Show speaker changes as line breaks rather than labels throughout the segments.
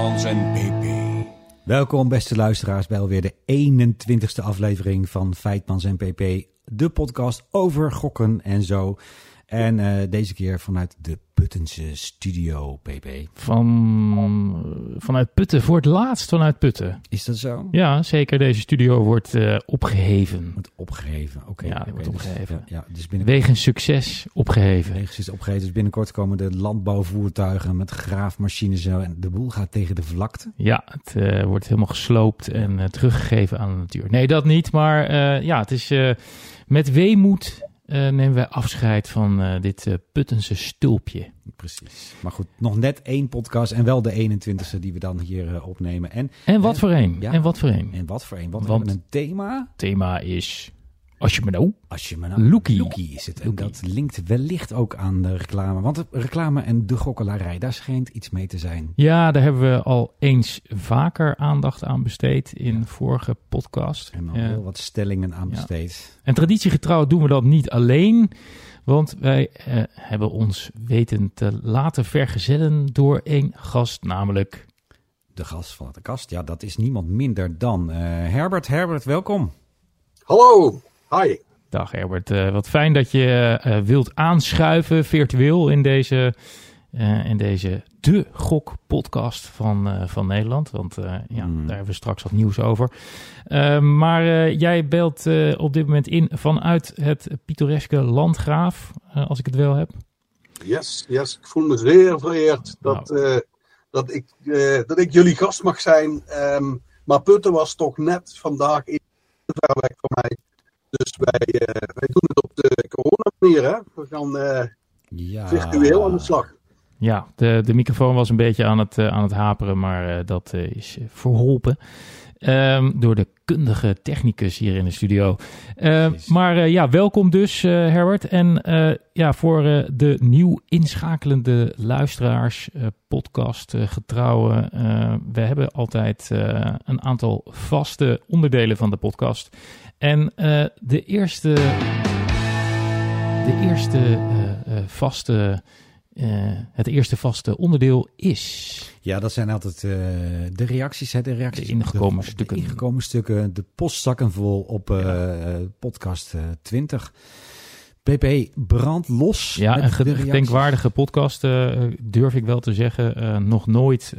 Feitmans en PP.
Welkom beste luisteraars bij alweer de 21ste aflevering van Feitmans en PP. De podcast over gokken en zo. En uh, deze keer vanuit de Puttense studio, PP.
Van, vanuit Putten, voor het laatst vanuit Putten.
Is dat zo?
Ja, zeker. Deze studio wordt uh, opgeheven.
Wordt opgeheven, oké. Okay,
ja,
okay,
wordt opgeheven.
Dus, ja, dus.
Wegens succes opgeheven.
Wegens succes opgeheven. Dus binnenkort komen de landbouwvoertuigen met graafmachines en de boel gaat tegen de vlakte.
Ja, het uh, wordt helemaal gesloopt en teruggegeven aan de natuur. Nee, dat niet. Maar ja, het is met weemoed nemen wij afscheid van uh, dit uh, Puttense stulpje.
Precies. Maar goed, nog net één podcast en wel de 21ste die we dan hier opnemen. En,
en wat voor één? Ja, en wat voor één?
En wat voor één? Want, Want we hebben een thema.
thema is als je me nou.
Als je me nou.
Loekie.
Loekie is het. En dat linkt wellicht ook aan de reclame. Want de reclame en de gokkelarij, daar schijnt iets mee te zijn.
Ja, daar hebben we al eens vaker aandacht aan besteed in ja. vorige podcast.
En al uh, heel wat stellingen aan ja. besteed.
En traditiegetrouw doen we dat niet alleen. Want wij uh, hebben ons weten te laten vergezellen door een gast, namelijk...
De gast van de kast, ja, dat is niemand minder dan uh, Herbert. Herbert, welkom.
Hallo, Hi.
Dag Herbert, uh, wat fijn dat je uh, wilt aanschuiven virtueel in deze, uh, in deze De Gok podcast van, van Nederland. Want ja, mm. daar hebben we straks wat nieuws over. maar jij belt op dit moment in vanuit het pittoreske Landgraaf, als ik het wel heb.
Yes, yes. Ik voel me zeer vereerd dat, nou. dat, ik, dat ik jullie gast mag zijn. Um, maar Putten was toch net vandaag in ver weg van mij. Dus wij, uh, wij doen het op de corona-manier. Hè? We gaan uh, ja. virtueel aan de slag.
Ja, de, de microfoon was een beetje aan het, uh, aan het haperen, maar dat is verholpen. Um, door de kundige technicus hier in de studio. Uh, maar uh, ja, welkom dus uh, Herbert. En ja, voor de nieuw inschakelende luisteraars, podcast getrouwen. we hebben altijd een aantal vaste onderdelen van de podcast. En de eerste, de eerste vaste... Uh, het eerste vaste onderdeel is.
Ja, dat zijn altijd de reacties. Hè, de, reacties
de ingekomen
de,
stukken.
De ingekomen stukken. De postzakken vol op ja. podcast 20. PP brand los.
Ja, een gedenkwaardige podcast, durf ik wel te zeggen. nog nooit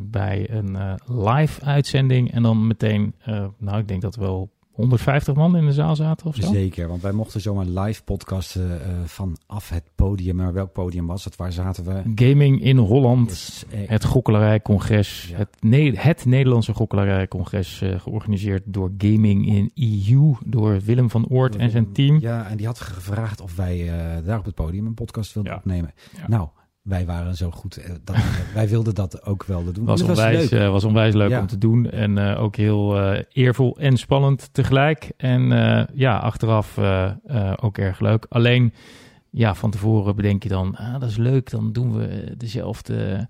bij een live uitzending. En dan meteen, nou, ik denk dat wel 150 man in de zaal zaten of zo?
Zeker, want wij mochten zomaar live podcasten uh, vanaf het podium. Maar welk podium was het? Waar zaten we?
Gaming in Holland, yes, eh, het Gokkelerijcongres. Ja. Het, ne het Nederlandse Gokkelerijcongres, uh, georganiseerd door Gaming in EU, door Willem van Oort door en zijn team.
Ja, en die had gevraagd of wij uh, daar op het podium een podcast wilden ja. opnemen. Ja. Nou, wij waren zo goed. Dat, wij wilden dat ook wel doen.
Was, onwijs, was, was onwijs leuk ja. om te doen. En uh, ook heel uh, eervol en spannend tegelijk. En ja, achteraf ook erg leuk. Alleen, ja, van tevoren bedenk je dan, ah, dat is leuk. Dan doen we dezelfde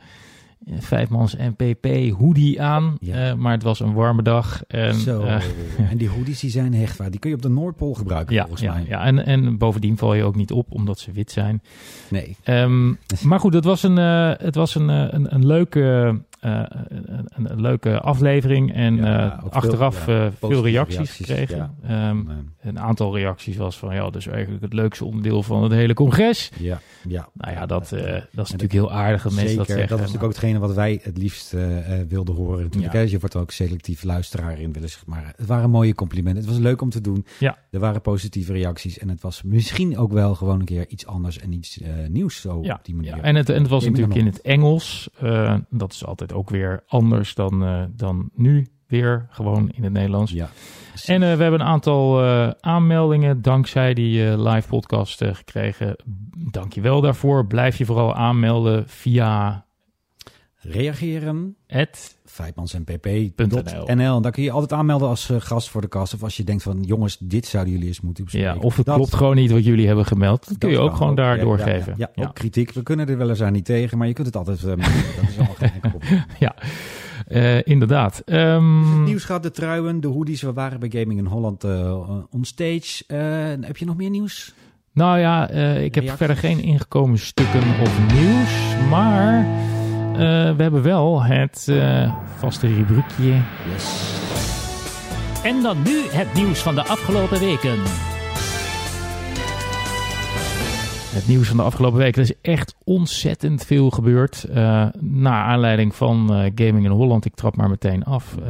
vijfmans NPP hoodie aan. Ja. Uh, maar het was een warme dag. En,
Zo. Uh, en die hoodies die zijn hechtbaar. Die kun je op de Noordpool gebruiken
ja,
volgens
ja,
mij.
Ja, en, en bovendien val je ook niet op omdat ze wit zijn.
Nee.
Um, maar goed, het was een, uh, het was een, een, een leuke... Uh, een, een, leuke aflevering en ja, uh, achteraf veel, ja, veel reacties, reacties gekregen. Um, een aantal reacties was van ja, dat is eigenlijk het leukste onderdeel van het hele congres.
Ja, ja.
Nou ja, dat, dat is natuurlijk heel aardig dat mensen dat zeggen.
Dat is natuurlijk ook hetgene wat wij het liefst wilden horen. Natuurlijk. Ja. Je wordt er ook selectief luisteraar in willen, zeg maar. Het waren mooie complimenten. Het was leuk om te doen.
Ja.
Er waren positieve reacties en het was misschien ook wel gewoon een keer iets anders en iets nieuws zo
ja.
op die manier.
Ja. En, het, en het was natuurlijk in het Engels. dat is altijd ook weer anders dan, uh, dan nu weer gewoon in het Nederlands.
Ja,
en uh, we hebben een aantal uh, aanmeldingen dankzij die live podcast gekregen. Dank je wel daarvoor. Blijf je vooral aanmelden via
reageren.
Het
vijfmansnpp.nl. Daar kun je altijd aanmelden als uh, gast voor de kast. Of als je denkt van jongens, dit zouden jullie eens moeten bespreken.
Ja, of het dat, klopt gewoon niet wat jullie hebben gemeld. Dat, kun je ook gewoon ook, daar
ja,
doorgeven.
Ja, ja, ook kritiek. We kunnen er weliswaar niet tegen, maar je kunt het altijd uh, dat is wel geen enkel probleem.
ja, uh, inderdaad. Um,
nieuws gaat de truien, de hoodies. We waren bij Gaming in Holland on stage. heb je nog meer nieuws?
Nou ja, ik heb verder geen ingekomen stukken of nieuws. Maar... we hebben wel het vaste rubriekje.
Yes.
En dan nu het nieuws van de afgelopen weken.
Het nieuws van de afgelopen weken. Er is echt ontzettend veel gebeurd. Uh, naar aanleiding van uh, Gaming in Holland, ik trap maar meteen af, uh,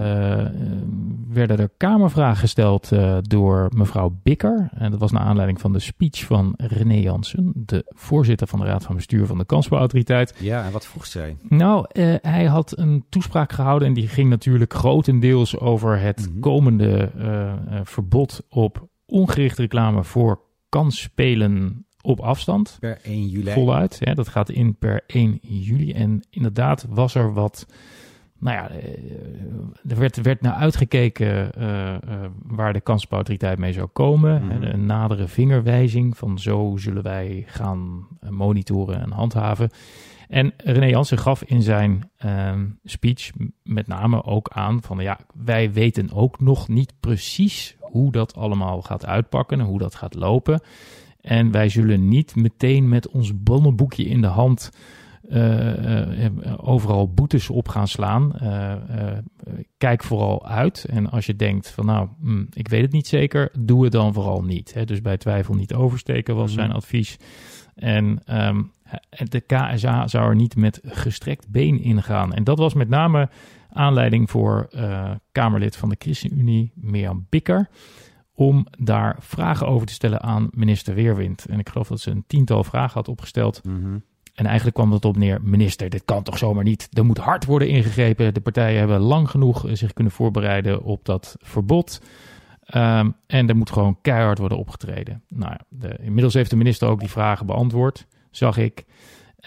werden er kamervragen gesteld door mevrouw Bikker. En dat was naar aanleiding van de speech van René Jansen, de voorzitter van de Raad van Bestuur van de Kansbouwautoriteit.
Ja, en wat vroeg zij?
Nou, hij had een toespraak gehouden en die ging natuurlijk grotendeels over het -hmm. komende verbod op ongerichte reclame voor kansspelen op afstand.
Per 1 juli.
Voluit. Ja, dat gaat in per 1 juli. En inderdaad was er wat. Nou ja, er werd, werd naar uitgekeken uh, uh, waar de kansspelautoriteit mee zou komen. Mm -hmm. Een nadere vingerwijzing van zo zullen wij gaan monitoren en handhaven. En René Jansen gaf in zijn uh, speech met name ook aan van ja, wij weten ook nog niet precies hoe dat allemaal gaat uitpakken en hoe dat gaat lopen. En wij zullen niet meteen met ons bonnenboekje in de hand uh, uh, overal boetes op gaan slaan. Uh, kijk vooral uit. En als je denkt van nou, hm, ik weet het niet zeker, doe het dan vooral niet. Hè? Dus bij twijfel niet oversteken was zijn advies. En um, de KSA zou er niet met gestrekt been ingaan. En dat was met name aanleiding voor Kamerlid van de ChristenUnie, Mirjam Bikker om daar vragen over te stellen aan minister Weerwind. En ik geloof dat ze een tiental vragen had opgesteld.
Mm -hmm.
En eigenlijk kwam het op neer, minister, dit kan toch zomaar niet. Er moet hard worden ingegrepen. De partijen hebben lang genoeg zich kunnen voorbereiden op dat verbod. Um, en er moet gewoon keihard worden opgetreden. Nou de, inmiddels heeft de minister ook die vragen beantwoord, zag ik.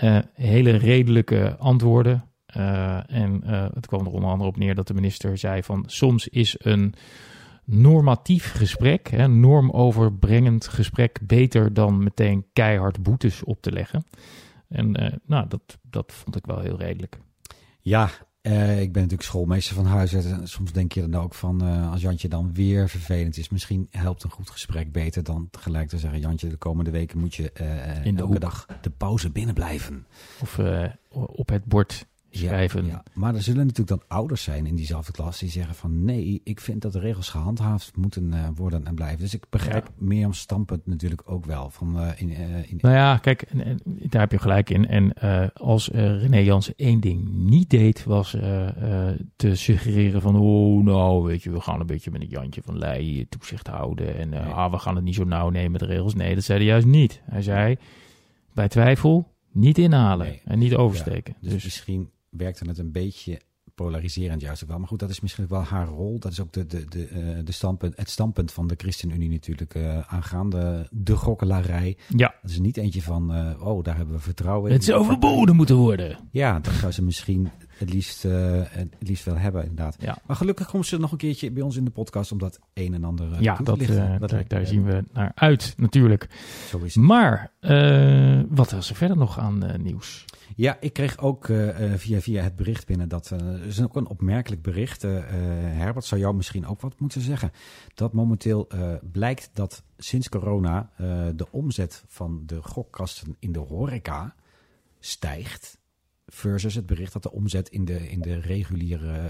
Uh, hele redelijke antwoorden. Uh, en uh, het kwam er onder andere op neer dat de minister zei van soms is een normatief gesprek, hè, normoverbrengend gesprek, beter dan meteen keihard boetes op te leggen. En uh, nou, dat, dat vond ik wel heel redelijk.
Ja, uh, ik ben natuurlijk schoolmeester van huis. En soms denk je dan ook van, uh, als Jantje dan weer vervelend is, misschien helpt een goed gesprek beter dan tegelijk te zeggen, Jantje, de komende weken moet je
In de
elke
hoek.
dag de pauze binnen blijven.
Of op het bord schrijven.
Ja, ja, maar er zullen natuurlijk dan ouders zijn in diezelfde klas die zeggen van nee, ik vind dat de regels gehandhaafd moeten uh, worden en blijven. Dus ik begrijp ja. Mirjam standpunt natuurlijk ook wel. Van, uh, in, uh, in...
Nou ja, kijk, en, en, daar heb je gelijk in. En als René Jansen één ding niet deed, was te suggereren van oh nou, weet je, we gaan een beetje met een Jantje van Leij toezicht houden en nee. ah, we gaan het niet zo nauw nemen met de regels. Nee, dat zei hij juist niet. Hij zei, bij twijfel niet inhalen nee. en niet oversteken.
dus, dus misschien werkte het een beetje polariserend juist ook wel. Maar goed, dat is misschien wel haar rol. Dat is ook de, de, de, uh, de standpunt, het standpunt van de ChristenUnie natuurlijk uh, aangaande de gokkelarij.
Ja.
Dat is niet eentje van, uh, oh, daar hebben we vertrouwen in.
Het zou verboden moeten worden.
Ja, dat zou ze misschien het liefst, het liefst wel hebben inderdaad.
Ja.
Maar gelukkig komt ze nog een keertje bij ons in de podcast om dat een en ander
ja,
toe
dat,
te lichten.
dat, daar, daar zien we naar uit natuurlijk.
Zo is het.
Maar wat was er verder nog aan nieuws?
Ja, ik kreeg ook uh, via, via het bericht binnen dat uh, is ook een opmerkelijk bericht. Herbert zou jou misschien ook wat moeten zeggen. Dat momenteel blijkt dat sinds corona de omzet van de gokkasten in de horeca stijgt. Versus het bericht dat de omzet in de, in de reguliere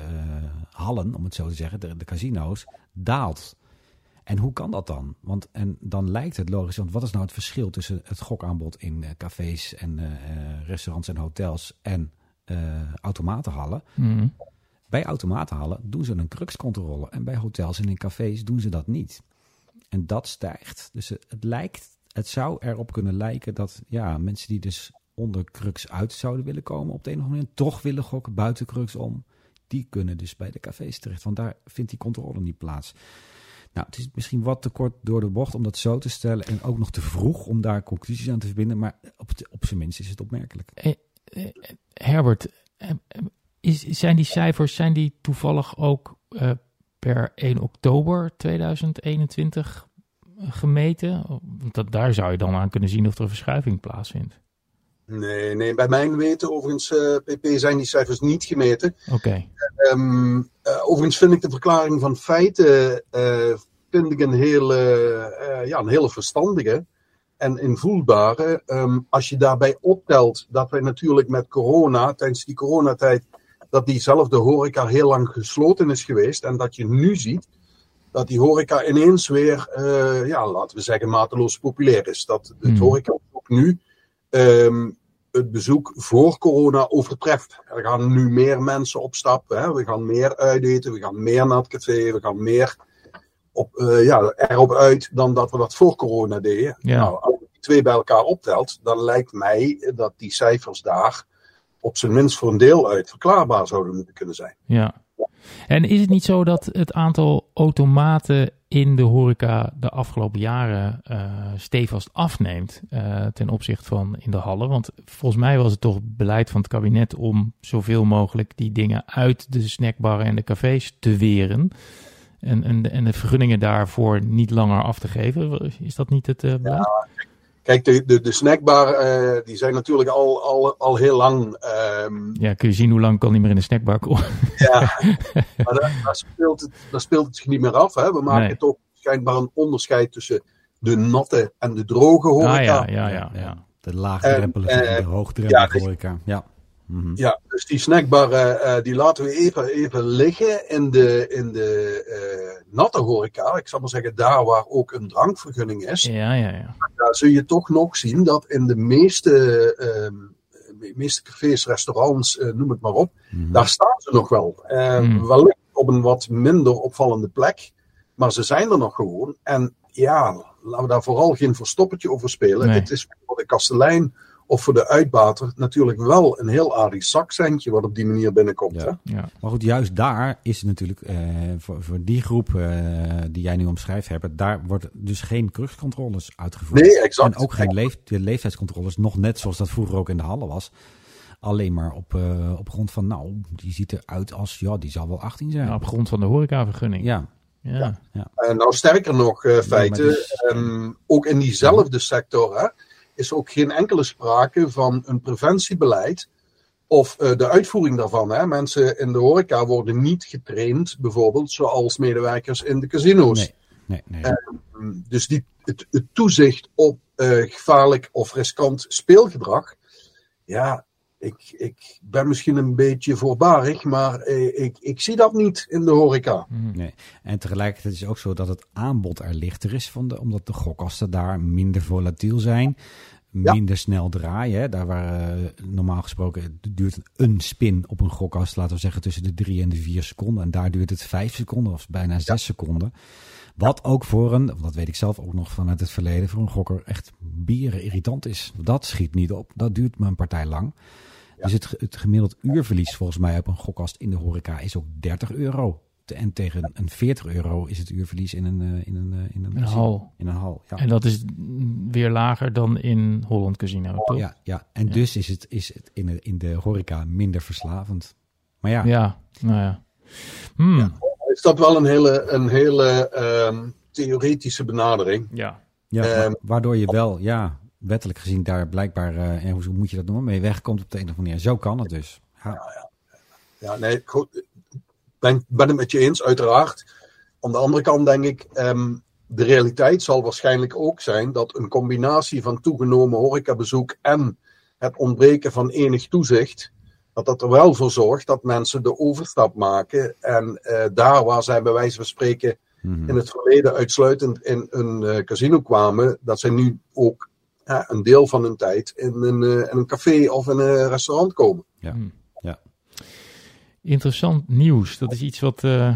hallen, om het zo te zeggen, de, de casino's, daalt. En hoe kan dat dan? Want en dan lijkt het logisch, want wat is nou het verschil tussen het gokaanbod in uh, cafés en uh, restaurants en hotels en uh, automatenhallen?
Mm.
Bij automatenhallen doen ze een cruxcontrole en bij hotels en in cafés doen ze dat niet. En dat stijgt. Dus het lijkt, het zou erop kunnen lijken dat ja, mensen die dus onder crux uit zouden willen komen op de een of andere manier, toch willen gokken buiten crux om, die kunnen dus bij de cafés terecht. Want daar vindt die controle niet plaats. Nou, het is misschien wat te kort door de bocht om dat zo te stellen. En ook nog te vroeg om daar conclusies aan te verbinden. Maar op, op zijn minst is het opmerkelijk.
Eh, eh, Herbert, eh, is, zijn die cijfers zijn die toevallig ook per 1 oktober 2021 gemeten? Want dat, daar zou je dan aan kunnen zien of er een verschuiving plaatsvindt.
Nee, nee, bij mijn weten overigens, uh, PP, zijn die cijfers niet gemeten.
Oké. Okay.
Um, uh, overigens vind ik de verklaring van feiten uh, vind ik een hele, ja, een hele verstandige. en invoelbare. Um, als je daarbij optelt dat wij natuurlijk met corona, tijdens die coronatijd, dat diezelfde horeca heel lang gesloten is geweest. En dat je nu ziet dat die horeca ineens weer, ja, laten we zeggen, mateloos populair is. Dat het hmm. horeca ook nu um, het bezoek voor corona overtreft. Er gaan nu meer mensen op stap. Hè? We gaan meer uiteten, we gaan meer naar het café, we gaan meer op, uh, ja, erop uit dan dat we dat voor corona deden.
Ja.
Nou, als je die twee bij elkaar optelt, dan lijkt mij dat die cijfers daar op zijn minst voor een deel uit verklaarbaar zouden moeten kunnen zijn.
Ja. En is het niet zo dat het aantal automaten in de horeca de afgelopen jaren uh, stevast afneemt uh, ten opzichte van in de hallen? Want volgens mij was het toch beleid van het kabinet om zoveel mogelijk die dingen uit de snackbarren en de cafés te weren. En, en, en de vergunningen daarvoor niet langer af te geven. Is dat niet het uh, beleid?
Kijk, de, de, de snackbar, uh, die zijn natuurlijk al, al, al heel lang. Um...
Ja, kun je zien hoe lang kan niet meer in de snackbar komen.
Ja, maar daar, daar, speelt het, daar speelt het zich niet meer af. Hè. We maken nee. toch schijnbaar een onderscheid tussen de natte en de droge horeca.
Ah, ja, ja, ja, ja.
De laagdrempelige en, uh, de hoogdrempelige ja, horeca. Ja.
Mm -hmm. Ja, dus die snackbar uh, die laten we even, even liggen in de, in de uh, natte horeca. Ik zal maar zeggen, daar waar ook een drankvergunning is.
Ja, ja, ja.
Daar zul je toch nog zien dat in de meeste, uh, meeste cafés, restaurants, noem het maar op, mm -hmm. daar staan ze nog wel. Mm. Wellicht op een wat minder opvallende plek, maar ze zijn er nog gewoon. En ja, laten we daar vooral geen verstoppertje over spelen.
Nee.
Het is voor de kastelein of voor de uitbater natuurlijk wel een heel aardig zakcentje wat op die manier binnenkomt.
Ja.
Hè?
Ja. Maar goed, juist daar is het natuurlijk uh, voor, voor die groep uh, die jij nu omschrijft, hebben, daar wordt dus geen krugscontroles uitgevoerd.
Nee, exact.
En ook geen leef, de leeftijdscontroles, nog net zoals dat vroeger ook in de hallen was. Alleen maar op, uh, op grond van, nou, die ziet eruit als, ja, die zal wel 18 zijn.
Ja, op grond van de horecavergunning.
Ja.
Ja. ja.
ja. nou, sterker nog, feiten, dus, um, ook in diezelfde sector, hè, is ook geen enkele sprake van een preventiebeleid of uh, de uitvoering daarvan. Hè. Mensen in de horeca worden niet getraind, bijvoorbeeld, zoals medewerkers in de casino's.
Nee, nee, nee.
Uh, dus die, het, het, toezicht op uh, gevaarlijk of riskant speelgedrag, ja, ik, ik ben misschien een beetje voorbarig, maar eh, ik, ik zie dat niet in de horeca.
Nee. En tegelijkertijd is het ook zo dat het aanbod er lichter is, van de, omdat de gokkasten daar minder volatiel zijn. Minder ja. snel draaien. Hè. Daar waar uh, normaal gesproken duurt een spin op een gokkast, laten we zeggen, tussen de drie en de vier seconden. En daar duurt het vijf seconden of bijna zes ja. seconden. Wat ook voor een, dat weet ik zelf ook nog vanuit het verleden, voor een gokker echt bieren irritant is. Dat schiet niet op. Dat duurt maar een partij lang. Ja. Dus het, het gemiddeld uurverlies volgens mij op een gokkast in de horeca is ook 30 euro. En tegen een 40 euro is het uurverlies in een, in een, in een,
een hal.
In een hal ja.
En dat is weer lager dan in Holland Casino, toch?
Ja, ja. en ja. dus is het, is het in, de, in de horeca minder verslavend. Maar ja.
Ja, nou ja. Hmm.
ja. Is dat wel een hele, een hele um, theoretische benadering?
Ja.
Ja, um, waardoor je wel, ja, wettelijk gezien daar blijkbaar, uh, en hoe moet je dat noemen, mee wegkomt op de een of andere manier. Zo kan het dus.
Ja, ja, ja. ja nee, goed. Ben, ben het met je eens, uiteraard. Aan de andere kant denk ik, um, de realiteit zal waarschijnlijk ook zijn dat een combinatie van toegenomen horecabezoek en het ontbreken van enig toezicht, dat dat er wel voor zorgt dat mensen de overstap maken. En uh, daar waar zij bij wijze van spreken -hmm. in het verleden uitsluitend in een uh, casino kwamen, dat zij nu ook uh, een deel van hun tijd in een, in een café of in een restaurant komen.
Ja. Mm. ja.
Interessant nieuws. Dat is iets wat. uh,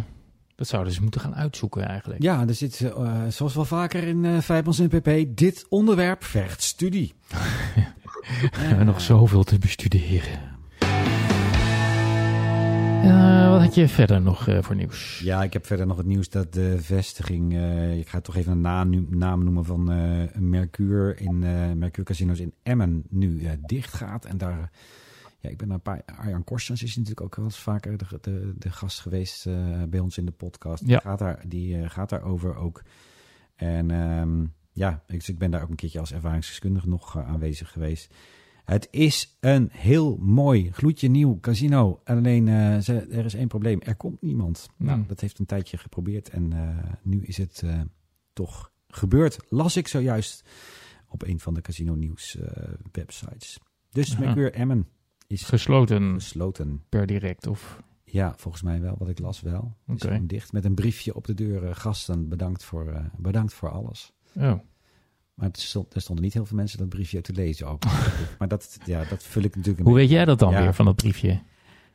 dat zouden ze moeten gaan uitzoeken eigenlijk.
Ja, er zit, uh, zoals wel vaker in uh, Vijpels en PP, dit onderwerp vergt studie.
We hebben nog zoveel te bestuderen. Uh, wat had je verder nog uh, voor nieuws?
Ja, ik heb verder nog het nieuws dat de vestiging, uh, ik ga toch even een naam, naam noemen van Mercure in Mercure Casinos in Emmen nu dicht gaat. En daar, ja, ik ben een paar, Arjan Korstens is natuurlijk ook wel eens vaker de, de, de gast geweest bij ons in de podcast.
Ja.
Die gaat, daar, die gaat daarover ook. En um, ja, ik, ik ben daar ook een keertje als ervaringsdeskundige nog aanwezig geweest. Het is een heel mooi, gloedje nieuw casino. Alleen uh, ze, er is één probleem. Er komt niemand. Mm. Nou, dat heeft een tijdje geprobeerd. En uh, nu is het uh, toch gebeurd. Las ik zojuist op een van de Casino Nieuws websites. Dus
Aha.
Mercure Emmen is
Gesloten
gesloten.
per direct of...
Ja, volgens mij wel, wat ik las wel. Is gewoon dicht met een briefje op de deur. eh, gasten, bedankt voor, eh, bedankt voor alles.
Oh,
Maar het stond, er stonden niet heel veel mensen dat briefje te lezen ook. maar dat, ja, dat vul ik natuurlijk een
hoe weet jij dat dan
Ja.
weer van dat briefje?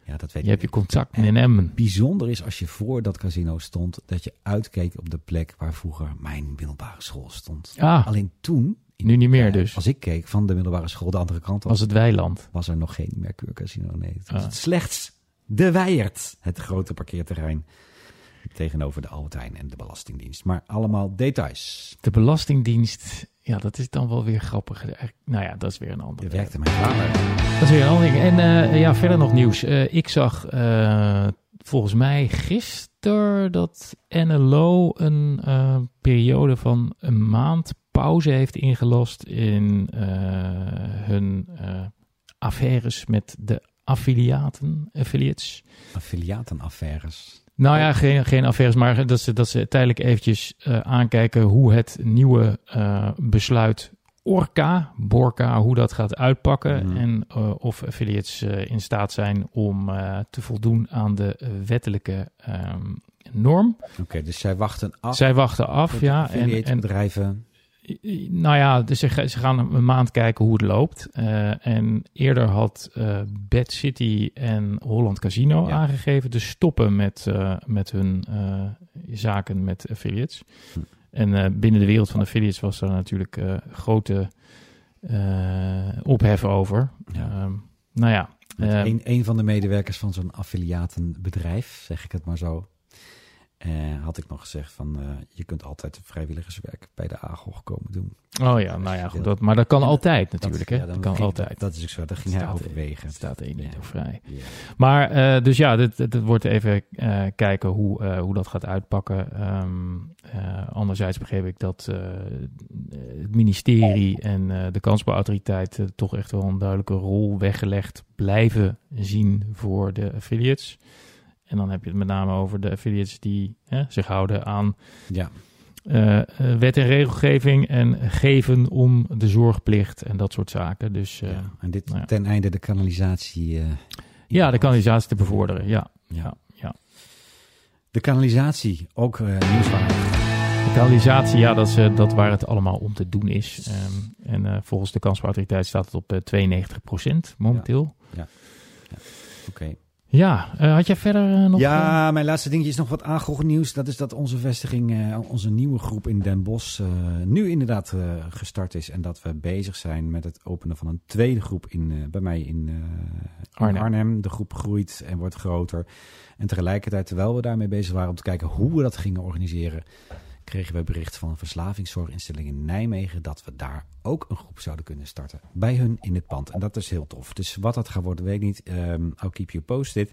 Ja, dat weet
Je hebt je contact in Emmen.
Bijzonder is als je voor dat casino stond, dat je uitkeek op de plek waar vroeger mijn middelbare school stond.
Ah,
Alleen toen, in-
nu niet meer
eh,
dus.
als ik keek van de middelbare school de andere kant op,
Was het weiland.
was er nog geen Mercure Casino. Nee, het was
Ah.
het slechts de Weijert, het grote parkeerterrein. Tegenover de Albert Heijn en de Belastingdienst. Maar allemaal details.
De Belastingdienst, ja, dat is dan wel weer grappig. Eigenlijk- Nou ja, dat is weer een ander.
Je werkte mijn vader.
Dat is weer een ander ding. En eh, ja, verder nog nieuws. Eh, ik zag eh, volgens mij gisteren dat NLO een eh, periode van een maand pauze heeft ingelast in eh, hun eh, affaires met de affiliaten, affiliates.
Affiliatenaffaires.
Nou ja, geen, geen affaires, maar dat ze, dat ze tijdelijk eventjes eh, aankijken hoe het nieuwe eh, besluit Orca, Borca, hoe dat gaat uitpakken.
Mhm.
En eh, of affiliates in staat zijn om te voldoen aan de wettelijke ehm, norm.
Oké, dus zij wachten af.
Zij wachten af, ja. En,
en bedrijven.
Nou ja, dus ze, ze gaan een maand kijken hoe het loopt. Eh, en eerder had eh Bad City en Holland Casino
Ja.
aangegeven te stoppen met, eh, met hun zaken met affiliates.
Hm.
En binnen de wereld van affiliates was er natuurlijk grote ophef over.
Ja.
Ehm, nou ja,
Met
eh,
een, een van de medewerkers van zo'n affiliatenbedrijf, zeg ik het maar zo. Eh, had ik nog gezegd van eh, je kunt altijd vrijwilligerswerk bij de AGOG komen doen.
oh ja, nou ja, goed, dat, maar dat kan altijd natuurlijk.
Dat,
hè?
ja,
dat kan
ging-
altijd.
Dat is ook zo, dat ging hij overwegen.
Het staat één niet
Ja.
vrij.
Ja.
Maar eh, dus ja, dit, dit, dit wordt even kijken hoe, hoe dat gaat uitpakken. Eh, anderzijds begreep ik dat het ministerie en de kansspelautoriteit eh, toch echt wel een duidelijke rol weggelegd blijven zien voor de affiliates. En dan heb je het met name over de affiliates die hè, zich houden aan
ja,
eh, eh, wet en regelgeving en geven om de zorgplicht en dat soort zaken. Dus eh,
ja. En dit
nou ja.
ten einde de kanalisatie.
ja, de kanalisatie te bevorderen. Ja,
Ja.
ja, ja.
De kanalisatie, ook nieuwswaardig.
De kanalisatie, ja, dat is, dat waar het allemaal om te doen is. Ehm, en volgens de kansspelautoriteit staat het op eh 92% momenteel.
Oké.
Ja, eh, had jij verder eh, nog...
Ja, mijn laatste dingetje is nog wat aangehoord nieuws. Dat is dat onze vestiging, eh, onze nieuwe groep in Den Bosch, eh, nu inderdaad eh, gestart is. En dat we bezig zijn met het openen van een tweede groep in, eh, bij mij in, eh, in.
Arnhem.
De groep groeit en wordt groter. En tegelijkertijd, terwijl we daarmee bezig waren om te kijken hoe we dat gingen organiseren, kregen we bericht van een verslavingszorginstelling in Nijmegen dat we daar ook een groep zouden kunnen starten. Bij hun in het pand. En dat is heel tof. Dus wat dat gaat worden, weet ik niet. Ehm I'll keep you posted.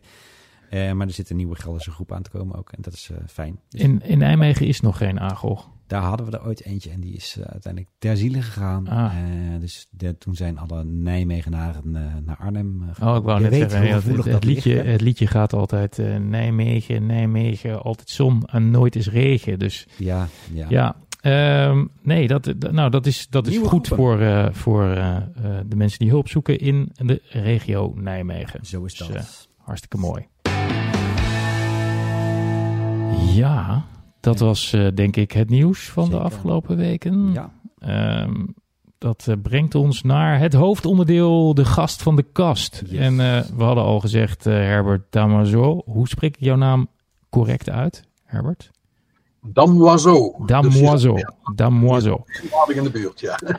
Eh, maar er zit een nieuwe Gelderse groep aan te komen ook. En dat is eh, fijn. Dus
in, in Nijmegen is nog geen AGOG.
Daar hadden we er ooit eentje. En die is eh, uiteindelijk ter ziele gegaan.
Ah.
Eh, dus de- toen zijn alle Nijmegenaren eh, naar Arnhem gegaan.
Oh, ik wou
Je
net zeggen, het, het
ligt,
liedje, het liedje gaat altijd Nijmegen, Nijmegen, altijd zon en nooit is regen. Dus
Ja, ja.
ja, ehm, nee, dat, nou, dat is, dat is
Nieuwe
goed
groepen.
voor, voor de mensen die hulp zoeken in de regio Nijmegen.
Zo is
Dus,
dat.
Hartstikke mooi. Ja, dat
Ja.
was eh, denk ik het nieuws van
Zeker.
de afgelopen weken.
ja.
Ehm, dat eh, brengt ons naar het hoofdonderdeel, de gast van de kast.
Yes.
En eh, we hadden al gezegd, eh, Herbert Damazo. Hoe spreek ik jouw naam correct uit, Herbert?
Damoiseau.
Damoiseau.
Dus,
Damoiseau.
in de buurt, ja.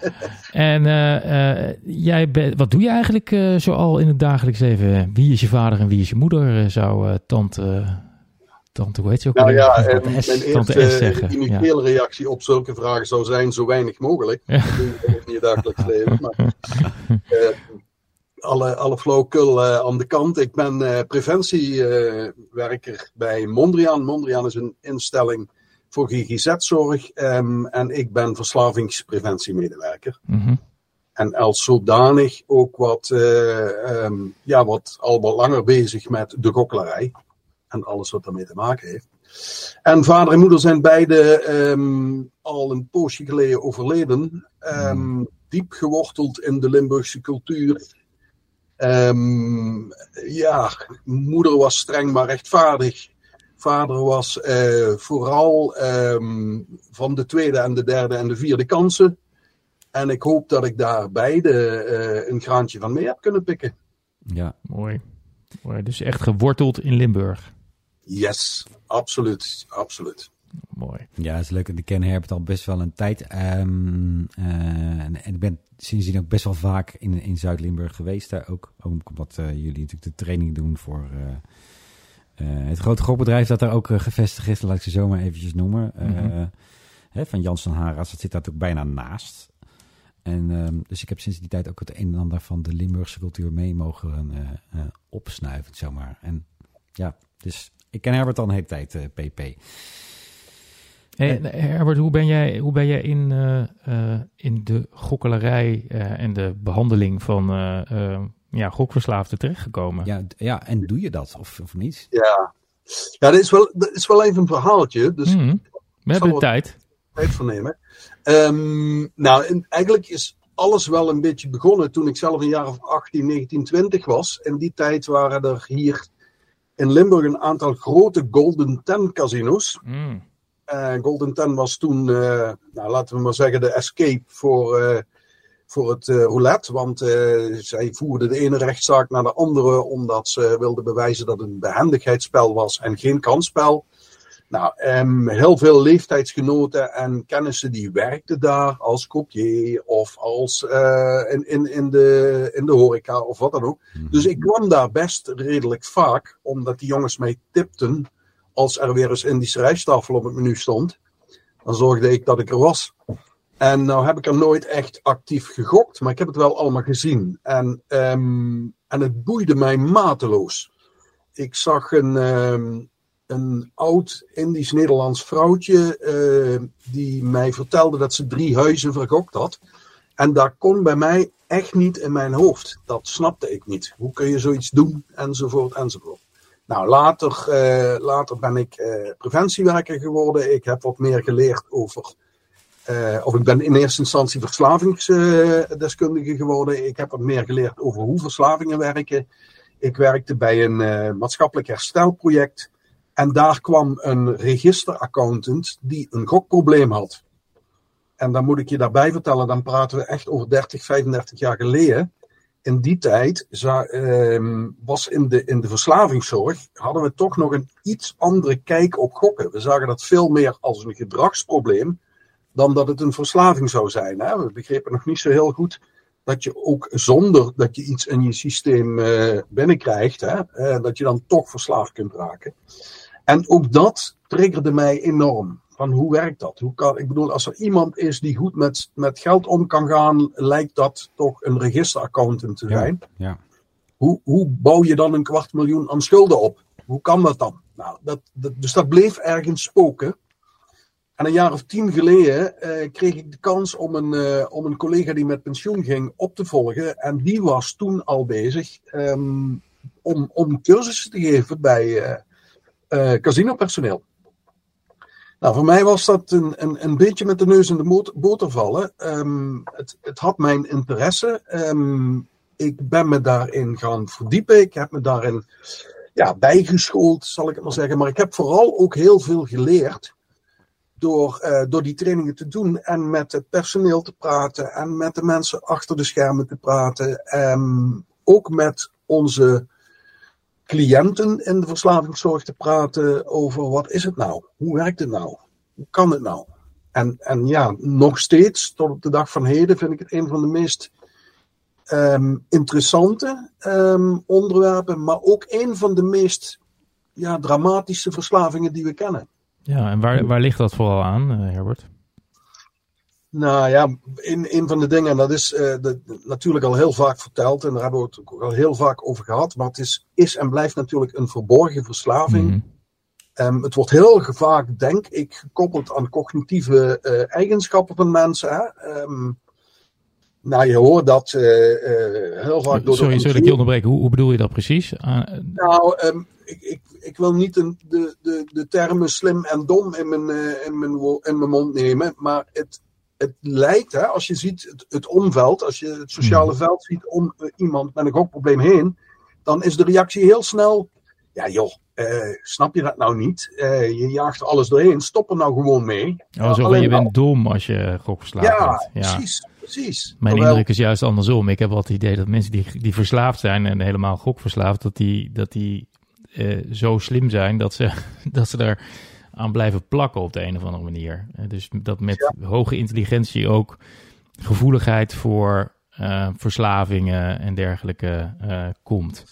En eh, eh, jij bent, wat doe je eigenlijk eh, zoal in het dagelijks leven? Wie is je vader en wie is je moeder? eh, zou eh, tante, tante, hoe heet ze ook
Nou ja, mijn
S,
eerste.
Ja.
initiële reactie op zulke vragen zou zijn zo weinig mogelijk.
Ja.
Dat doe je in je dagelijks leven. Maar, eh, alle, alle flauwekul eh, aan de kant. Ik ben eh, preventiewerker bij Mondriaan. Mondriaan is een instelling voor GGZ-zorg. ehm, en ik ben verslavingspreventiemedewerker.
Mhm.
En als zodanig ook wat, eh, ehm, ja, wat al wat langer bezig met de gokkelarij. En alles wat daarmee te maken heeft. En vader en moeder zijn beide ehm, al een poosje geleden overleden. Ehm, diep geworteld in de Limburgse cultuur. Ehm, ja, moeder was streng maar rechtvaardig. Vader was eh, vooral van de tweede en de derde en de vierde kansen. En ik hoop dat ik daar beide eh, een graantje van mee heb kunnen pikken.
Ja, mooi. mooi. Dus echt geworteld in Limburg.
Yes, absoluut. absoluut.
Mooi.
Ja, het is leuk. Ik ken Herbert al best wel een tijd. Um, en, ik ben sindsdien ook best wel vaak in, in Zuid-Limburg geweest. Daar ook, omdat uh, jullie natuurlijk de training doen voor uh, het grote grootbedrijf dat daar ook gevestigd is. Laat ik ze zo maar eventjes noemen. Mm -hmm. hè, van Janssen Haras. Dat zit daar natuurlijk bijna naast. En, um, dus ik heb sinds die tijd ook het een en ander van de Limburgse cultuur mee mogen uh, uh, opsnuiven, zeg maar. En ja, dus ik ken Herbert al een hele tijd, uh, PP.
Hey, Herbert, hoe ben jij, hoe ben jij in, in de gokkelarij en de behandeling van ja, gokverslaafden terechtgekomen?
Ja, ja, en doe je dat of, of niet?
Ja, ja dat, is wel, dat is wel even een verhaaltje. Dus
mm, we hebben de tijd.
Tijd voor nemen. Um, nou, eigenlijk is alles wel een beetje begonnen toen ik zelf een jaar of 18, 19, 20 was. In die tijd waren er hier in Limburg een aantal grote Golden Ten casino's.
Mm.
Uh, Golden Ten was toen, uh, nou, laten we maar zeggen, de escape voor, uh, voor het roulette. Want zij voerden de ene rechtszaak naar de andere omdat ze wilden bewijzen dat het een behendigheidsspel was en geen kansspel. Nou, um, heel veel leeftijdsgenoten en kennissen die werkten daar als croupier of als uh, in, in, in, de, in de horeca of wat dan ook.
Mhm.
Dus ik kwam daar best redelijk vaak, omdat die jongens mij tipten als er weer eens Indische rijsttafel op het menu stond. Dan zorgde ik dat ik er was. En nou heb ik er nooit echt actief gegokt, maar ik heb het wel allemaal gezien. En, um, en het boeide mij mateloos. Ik zag een, um, een oud Indisch-Nederlands vrouwtje uh, die mij vertelde dat ze drie huizen verkocht had. En dat kon bij mij echt niet in mijn hoofd. Dat snapte ik niet. Hoe kun je zoiets doen? Enzovoort, enzovoort. Nou, later, uh, later ben ik uh, preventiewerker geworden. Ik heb wat meer geleerd over. of ik ben in eerste instantie verslavingsdeskundige geworden. Ik heb wat meer geleerd over hoe verslavingen werken. Ik werkte bij een maatschappelijk herstelproject. En daar kwam een registeraccountant die een gokprobleem had. En dan moet ik je daarbij vertellen, dan praten we echt over 30, 35 jaar geleden. In die tijd uh, was in de, in de verslavingszorg, hadden we toch nog een iets andere kijk op gokken. We zagen dat veel meer als een gedragsprobleem, dan dat het een verslaving zou zijn. Hè? We begrepen nog niet zo heel goed dat je ook zonder dat je iets in je systeem uh, binnenkrijgt, hè, uh, dat je dan toch verslaafd kunt raken. En ook dat triggerde mij enorm. Van hoe werkt dat? Hoe kan, ik bedoel, als er iemand is die goed met, met geld om kan gaan, lijkt dat toch een registeraccountant te zijn.
Ja, ja.
Hoe, hoe bouw je dan een kwart miljoen aan schulden op? Hoe kan dat dan? Nou, dat, dat, dus dat bleef ergens spoken. En een jaar of tien geleden eh, kreeg ik de kans om een, uh, om een collega die met pensioen ging op te volgen. En die was toen al bezig um, om, om cursussen te geven bij, uh, uh, casinopersoneel. Nou, voor mij was dat een, een, een beetje met de neus in de boter vallen. Um, het, het, had mijn interesse. Um, ik ben me daarin gaan verdiepen. Ik heb me daarin ja, bijgeschoold, zal ik het maar zeggen. Maar ik heb vooral ook heel veel geleerd door, uh, door die trainingen te doen en met het personeel te praten en met de mensen achter de schermen te praten. Um, ook met onze cliënten in de verslavingszorg te praten over wat is het nou? Hoe werkt het nou? Hoe kan het nou? En, en ja, nog steeds, tot op de dag van heden, vind ik het een van de meest um, interessante um, onderwerpen, maar ook een van de meest ja, dramatische verslavingen die we kennen.
Ja, en waar, waar ligt dat vooral aan, uh, Herbert?
Nou ja, een, een van de dingen, en dat is uh, de, natuurlijk al heel vaak verteld, en daar hebben we het ook al heel vaak over gehad, maar het is, is en blijft natuurlijk een verborgen verslaving.
Mhm.
Mm -hmm. um, het wordt heel vaak, denk ik, gekoppeld aan cognitieve uh, eigenschappen van mensen. Hè? Um, nou, je hoort dat uh, heel vaak door
Sorry,
de
dat ik je onderbreken. Hoe, hoe bedoel je dat precies?
nou, um, ik, ik, ik wil niet de, de, de, de termen slim en dom in mijn, in mijn, in mijn mond nemen, maar het, het lijkt, hè, als je ziet het, het omveld, als je het sociale
Mhm.
veld ziet om uh, iemand met een gokprobleem heen, dan is de reactie heel snel, ja joh, uh, snap je dat nou niet? Uh, je jaagt alles doorheen, stop er nou gewoon mee.
Oh, zo van, je bent dom als je gokverslaafd
ja,
bent. Ja,
precies, precies.
Mijn
Terwijl-
indruk is juist andersom. Ik heb wel het idee dat mensen die, die verslaafd zijn en helemaal gokverslaafd, dat die, dat die eh, zo slim zijn dat ze, dat ze daar aan blijven plakken op de een of andere manier. Eh, dus dat met hoge intelligentie ook gevoeligheid voor eh, verslavingen en dergelijke eh, komt.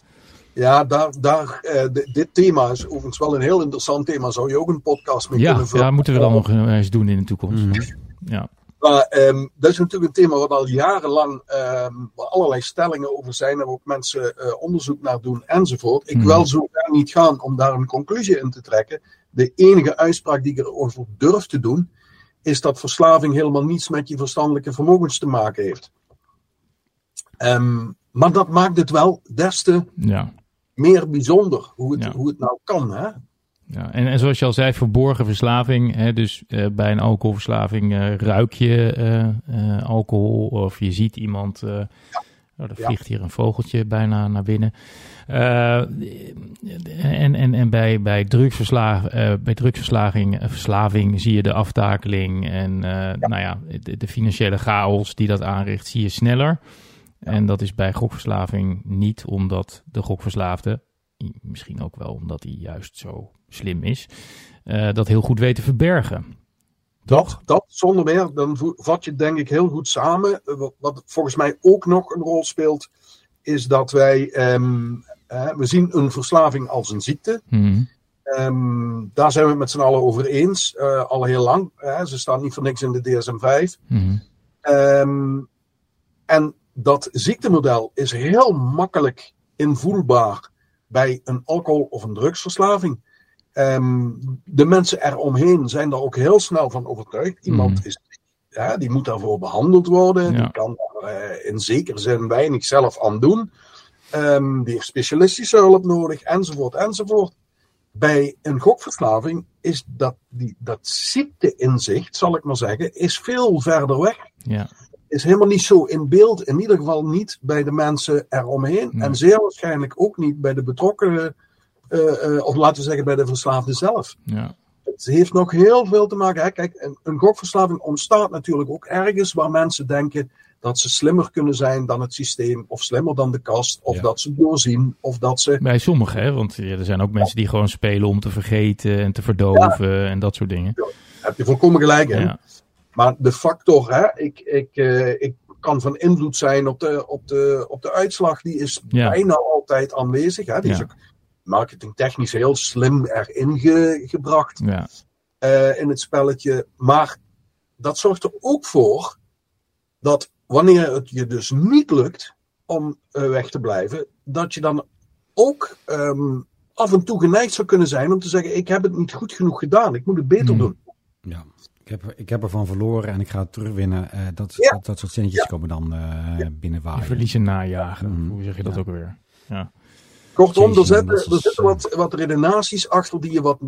Ja, daar, daar, eh, di- dit thema is overigens wel een heel interessant thema. Zou je ook een podcast mee
Ja,
kunnen vullen?
ja, moeten we dan nog eens doen in de toekomst.
Mhm.
Ja.
Maar ehm, dat is natuurlijk een thema wat al jarenlang ehm, waar allerlei stellingen over zijn. En waar ook mensen eh, onderzoek naar doen enzovoort. Ik
Hmm.
wil zo ver niet gaan om daar een conclusie in te trekken. De enige uitspraak die ik erover durf te doen, is dat verslaving helemaal niets met je verstandelijke vermogens te maken heeft. Ehm, maar dat maakt het wel des te
Ja.
meer bijzonder hoe het,
Ja.
hoe het nou kan. Hè?
Ja, en, en zoals je al zei, verborgen verslaving. Hè, dus eh, bij een alcoholverslaving eh, ruik je eh, alcohol of je ziet iemand. oh, er vliegt hier een vogeltje bijna naar binnen. Eh, en en, en bij, bij, eh, bij drugsverslaving eh, verslaving zie je de aftakeling en nou ja, de, de financiële chaos die dat aanricht, zie je sneller. En dat is bij gokverslaving niet, omdat de gokverslaafde misschien ook wel omdat hij juist zo slim is, dat heel goed weet te verbergen.
Dat, dat zonder meer, dan vat je denk ik heel goed samen. Wat, wat volgens mij ook nog een rol speelt, is dat wij, ehm, eh, we zien een verslaving als een ziekte.
Mhm.
Ehm, daar zijn we het met z'n allen over eens, eh, al heel lang. hè. ze staan niet voor niks in de DSM-5.
Mhm.
Ehm, en dat ziektemodel is heel makkelijk invoelbaar bij een alcohol- of een drugsverslaving. Ehm, de mensen eromheen zijn daar ook heel snel van overtuigd. Iemand
Mhm.
is, ja, die moet daarvoor behandeld worden.
Ja.
Die kan daar eh, in zekere zin weinig zelf aan doen. Ehm, die heeft specialistische hulp nodig, enzovoort, enzovoort. Bij een gokverslaving is dat, die, dat ziekteinzicht, zal ik maar zeggen, is veel verder weg
Ja.
is helemaal niet zo in beeld. In ieder geval niet bij de mensen eromheen.
Nee.
En zeer waarschijnlijk ook niet bij de betrokkenen. eh, eh, of laten we zeggen bij de verslaafde zelf.
Ja.
Het heeft nog heel veel te maken. Hè? Kijk, een, een gokverslaving ontstaat natuurlijk ook ergens waar mensen denken dat ze slimmer kunnen zijn dan het systeem, of slimmer dan de kast, of
Ja.
dat ze doorzien, of dat ze.
Bij sommigen, hè? want ja, er zijn ook mensen die gewoon spelen om te vergeten en te verdoven en dat soort dingen.
Heb je volkomen gelijk in. Maar de factor, hè, ik, ik, eh, ik kan van invloed zijn op de, op de, op de uitslag, die is bijna altijd aanwezig. Hè. Die is ook marketingtechnisch heel slim erin ge- gebracht
Ja.
eh, in het spelletje. Maar dat zorgt er ook voor dat wanneer het je dus niet lukt om eh, weg te blijven, dat je dan ook ehm, af en toe geneigd zou kunnen zijn om te zeggen: Ik heb het niet goed genoeg gedaan, ik moet het beter
Hmm.
doen.
Ja, ik heb, ik heb ervan verloren en ik ga het terugwinnen. Eh, dat,
Ja.
dat, dat soort zinnetjes
Ja.
komen dan eh binnenwaaien.
Verliezen najagen.
Mhm.
Hoe zeg je dat
Ja.
ook weer? Ja.
Kortom, er zitten, er zitten wat, wat redenaties achter die je wat,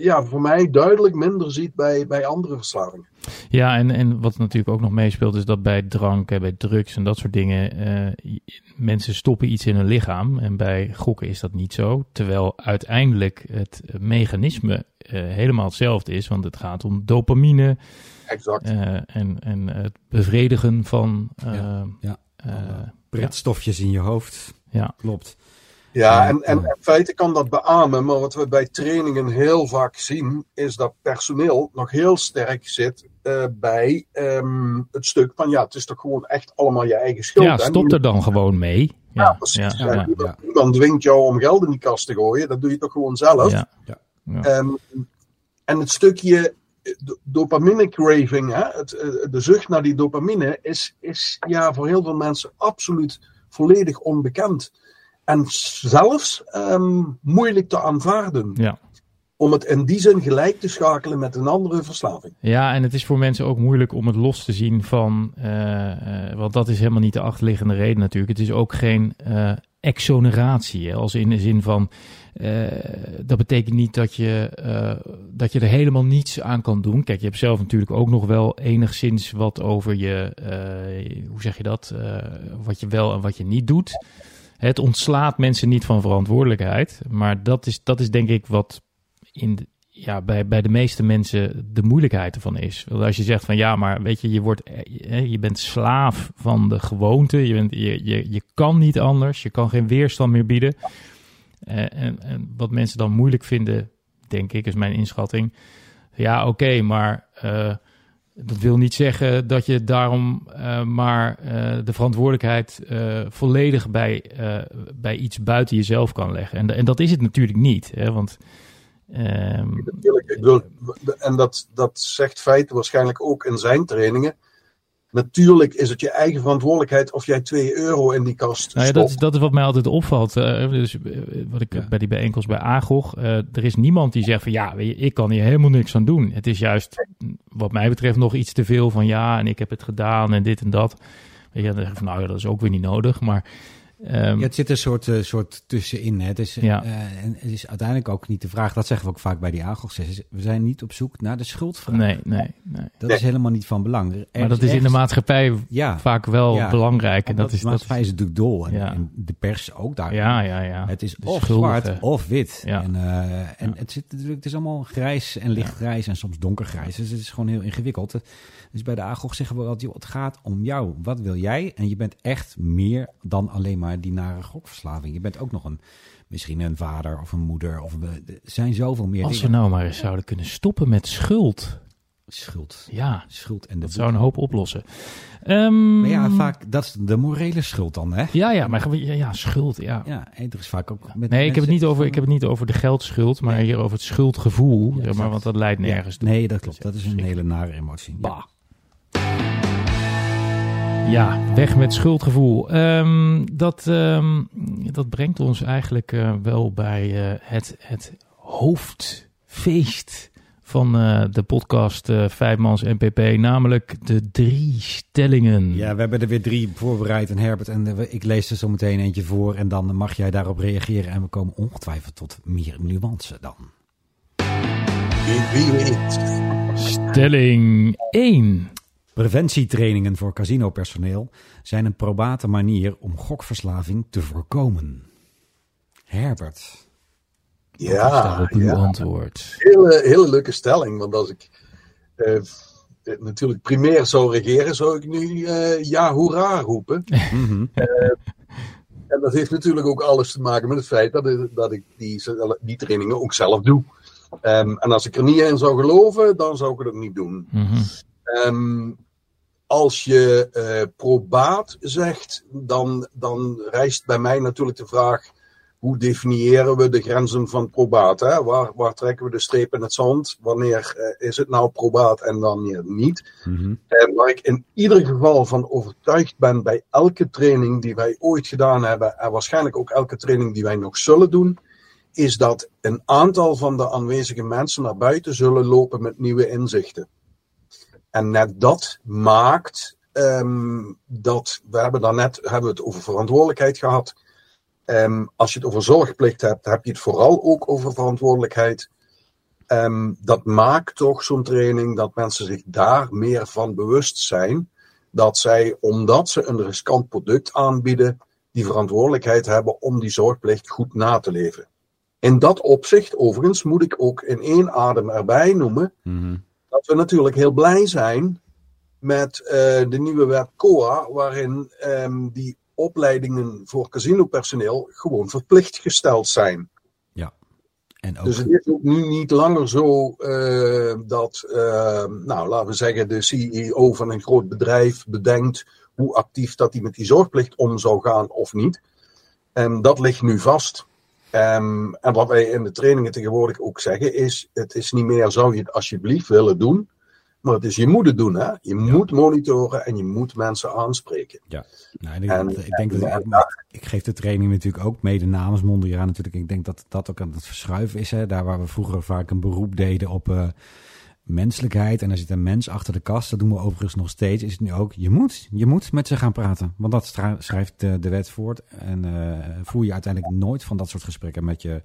ja, voor mij duidelijk minder ziet bij, bij andere verslavingen.
Ja, en, en wat natuurlijk ook nog meespeelt is dat bij drank, en bij drugs en dat soort dingen, eh, mensen stoppen iets in hun lichaam. En bij gokken is dat niet zo. Terwijl uiteindelijk het mechanisme eh, helemaal hetzelfde is, want het gaat om dopamine
Exact.
eh, en, en het bevredigen van
Ja, ja.
eh,
Pretstofjes in je hoofd.
Ja.
Klopt.
Ja, en, en in feite kan dat beamen, maar wat we bij trainingen heel vaak zien, is dat personeel nog heel sterk zit eh, bij ehm, het stuk van ja, het is toch gewoon echt allemaal je eigen schuld.
ja, stop er dan gewoon mee.
Ja,
Ja,
precies.
ja,
Ja, niemand dwingt jou om geld in die kast te gooien, dat doe je toch gewoon zelf.
ja.
Ehm, en het stukje eh, do- dopamine craving, hè, het, eh, de zucht naar die dopamine, is, is ja, voor heel veel mensen absoluut volledig onbekend. En zelfs ehm, moeilijk te aanvaarden.
Ja.
Om het in die zin gelijk te schakelen met een andere verslaving.
Ja, en het is voor mensen ook moeilijk om het los te zien van, eh, want dat is helemaal niet de achterliggende reden natuurlijk. Het is ook geen eh, exoneratie. Hè? Als in de zin van, uh, dat betekent niet dat je, uh, dat je er helemaal niets aan kan doen. Kijk, je hebt zelf natuurlijk ook nog wel enigszins wat over je, uh, hoe zeg je dat, wat je wel en wat je niet doet. Het ontslaat mensen niet van verantwoordelijkheid. Maar dat is, dat is denk ik wat in de, ja, bij, bij de meeste mensen de moeilijkheid ervan is. Want als je zegt van ja, maar weet je, je, wordt, je bent slaaf van de gewoonte. Je, bent, je, je, je kan niet anders. Je kan geen weerstand meer bieden. en, en wat mensen dan moeilijk vinden, denk ik, is mijn inschatting. Ja, oké, maar uh, dat wil niet zeggen dat je daarom uh, maar uh, de verantwoordelijkheid uh, volledig bij, bij iets buiten jezelf kan leggen. En, en dat is het natuurlijk niet. Hè? Want,
natuurlijk, ik bedoel, en dat, dat zegt Feit waarschijnlijk ook in zijn trainingen. Natuurlijk is het je eigen verantwoordelijkheid of jij 2 euro in die kast
nou ja, dat, is, dat is wat mij altijd opvalt. Uh, dus, wat ik ja. bij die bijeenkomst bij Agog. Uh, er is niemand die zegt van ja, ik kan hier helemaal niks aan doen. Het is juist wat mij betreft nog iets te veel van ja, en ik heb het gedaan en dit en dat. Weet je, dan zeg ik van nou ja, dat is ook weer niet nodig. Maar
Um, ja, het zit een soort, uh, soort tussenin. Hè. Het, is, ja. uh, en het is uiteindelijk ook niet de vraag, dat zeggen we ook vaak bij die AGOG-sessies. We zijn niet op zoek naar de schuldvraag.
Nee, nee, nee.
Dat
nee.
is helemaal niet van belang. Er
maar dat is, in de maatschappij ja, vaak wel ja, belangrijk. En dat,
dat
is,
de maatschappij is natuurlijk dol. En, en, de pers ook daar.
Ja, ja, ja.
Het is de of schuldige. zwart of wit. En, uh, en het, zit natuurlijk, het is allemaal grijs en lichtgrijs en soms donkergrijs. Dus het is gewoon heel ingewikkeld. Dus bij de AGOG zeggen we altijd, het gaat om jou. Wat wil jij? En je bent echt meer dan alleen maar die nare gokverslaving. Je bent ook nog een, misschien een vader of een moeder. Of een, er zijn zoveel meer
Als
dingen.
we nou maar eens zouden kunnen stoppen met schuld.
Schuld.
Ja,
schuld en de
dat zou een hoop oplossen. Um,
maar ja, vaak, dat is de morele schuld dan, hè?
Ja, ja, maar ja, ja schuld, ja.
Ja, er is vaak ook... Met
nee, ik heb, het niet over, ik heb het niet over de geldschuld, maar nee. hier over het schuldgevoel. Ja, zeg maar, want dat leidt nergens
ja, Nee, dat klopt. Dat is een hele nare emotie.
Bah. Ja, weg met schuldgevoel. Um, dat, um, dat brengt ons eigenlijk uh, wel bij uh, het, het hoofdfeest van uh, de podcast uh, Vijfmans NPP, namelijk de drie stellingen.
Ja, we hebben er weer drie voorbereid en Herbert en ik lees er zo meteen eentje voor en dan mag jij daarop reageren en we komen ongetwijfeld tot meer nuance dan.
Stelling 1.
Preventietrainingen voor casinopersoneel zijn een probate manier om gokverslaving te voorkomen. Herbert.
Ja,
op uw
ja.
antwoord.
Hele, hele leuke stelling, want als ik uh, natuurlijk primair zou regeren, zou ik nu uh, ja, hoera roepen.
-hmm.
uh, en dat heeft natuurlijk ook alles te maken met het feit dat, ik, dat ik die, die trainingen ook zelf doe. Um, en als ik er niet in zou geloven, dan zou ik het ook niet doen.
Mm -hmm.
Um, als je uh, probaat zegt, dan, dan rijst bij mij natuurlijk de vraag: hoe definiëren we de grenzen van probaat? Hè? Waar, waar trekken we de streep in het zand? Wanneer uh, is het nou probaat en wanneer niet?
Mm -hmm.
En waar ik in ieder geval van overtuigd ben bij elke training die wij ooit gedaan hebben, en waarschijnlijk ook elke training die wij nog zullen doen, is dat een aantal van de aanwezige mensen naar buiten zullen lopen met nieuwe inzichten. En net dat maakt um, dat, we hebben daarnet hebben we het over verantwoordelijkheid gehad. Um, als je het over zorgplicht hebt, heb je het vooral ook over verantwoordelijkheid. Um, dat maakt toch zo'n training dat mensen zich daar meer van bewust zijn. Dat zij, omdat ze een riskant product aanbieden, die verantwoordelijkheid hebben om die zorgplicht goed na te leven. In dat opzicht, overigens, moet ik ook in één adem erbij noemen.
-hmm
dat we natuurlijk heel blij zijn met uh, de nieuwe wet COA, waarin um, die opleidingen voor casinopersoneel gewoon verplicht gesteld zijn.
Ja. En ook...
Dus het is ook nu niet langer zo uh, dat, uh, nou laten we zeggen, de CEO van een groot bedrijf bedenkt hoe actief dat hij met die zorgplicht om zou gaan of niet. En dat ligt nu vast. Um, en wat wij in de trainingen tegenwoordig ook zeggen is, het is niet meer zou je het alsjeblieft willen doen, maar het is je moet het doen. Hè? Je ja. moet monitoren en je moet mensen aanspreken.
Ja, nou, ik, en, ik denk dat ik, ja. ik geef de training natuurlijk ook mede namens Mondriaan natuurlijk. Ik denk dat dat ook aan het verschuiven is. Hè? Daar waar we vroeger vaak een beroep deden op... Uh, menselijkheid en er zit een mens achter de kast. Dat doen we overigens nog steeds. Is het nu ook, je moet, je moet met ze gaan praten. Want dat schrijft de, de wet voort. En uh, voer je uiteindelijk nooit van dat soort gesprekken met je,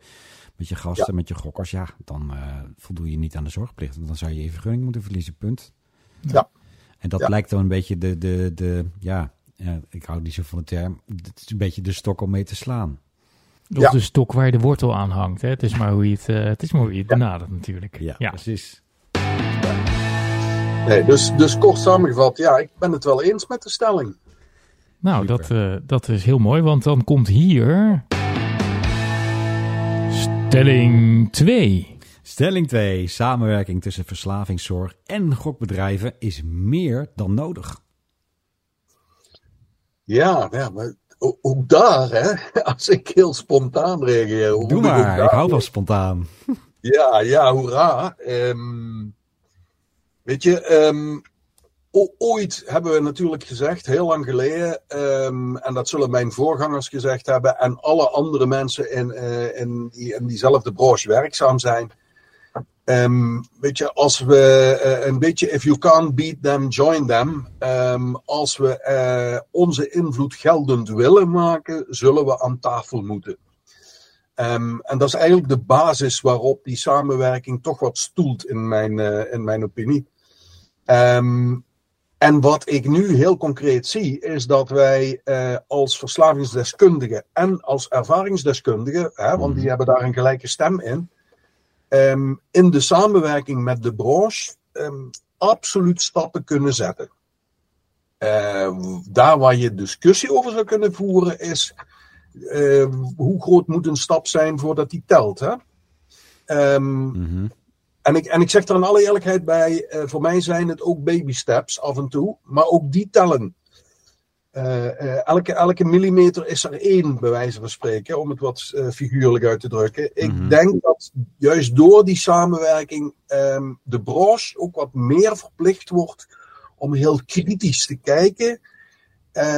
met je gasten, met je gokkers. Ja, dan uh, voldoe je niet aan de zorgplicht. Dan zou je je vergunning moeten verliezen, punt.
Ja.
En dat lijkt dan een beetje de, de, de ja, ja, ik hou niet zo van de term. Het is een beetje de stok om mee te slaan.
Of de stok waar je de wortel aan hangt. Hè? Het is maar hoe je het, uh, het, is maar hoe je het benadert natuurlijk.
Ja, precies.
Nee, dus, dus kort samengevat, ja, ik ben het wel eens met de stelling.
Nou, dat, uh, dat is heel mooi, want dan komt hier... Stelling 2.
Stelling 2. Samenwerking tussen verslavingszorg en gokbedrijven is meer dan nodig.
Ja, ja maar ook daar, hè, als ik heel spontaan reageer.
Doe maar, ik, hou van spontaan.
Ja, ja, hoera. Um, weet je, um, ooit hebben we natuurlijk gezegd, heel lang geleden, um, en dat zullen mijn voorgangers gezegd hebben, en alle andere mensen in, in, die, in diezelfde branche werkzaam zijn. Um, weet je, als we uh, een beetje, if you can't beat them, join them. Als we uh, onze invloed geldend willen maken, zullen we aan tafel moeten. En dat is eigenlijk de basis waarop die samenwerking toch wat stoelt, in mijn, in mijn opinie. En wat ik nu heel concreet zie, is dat wij als verslavingsdeskundigen en als ervaringsdeskundigen, hè, want die mhm. hebben daar een gelijke stem in um, in de samenwerking met de branche um, absoluut stappen kunnen zetten. Uh, daar waar je discussie over zou kunnen voeren is uh, hoe groot moet een stap zijn voordat die telt. Hè? Um, mm-hmm. En, ik, en ik zeg er in alle eerlijkheid bij, uh, voor mij zijn het ook baby steps af en toe, maar ook die tellen. Uh, elke, elke millimeter is er één, bij wijze van spreken, om het wat figuurlijk uit te drukken. Ik mm -hmm. denk dat juist door die samenwerking um, de branche ook wat meer verplicht wordt om heel kritisch te kijken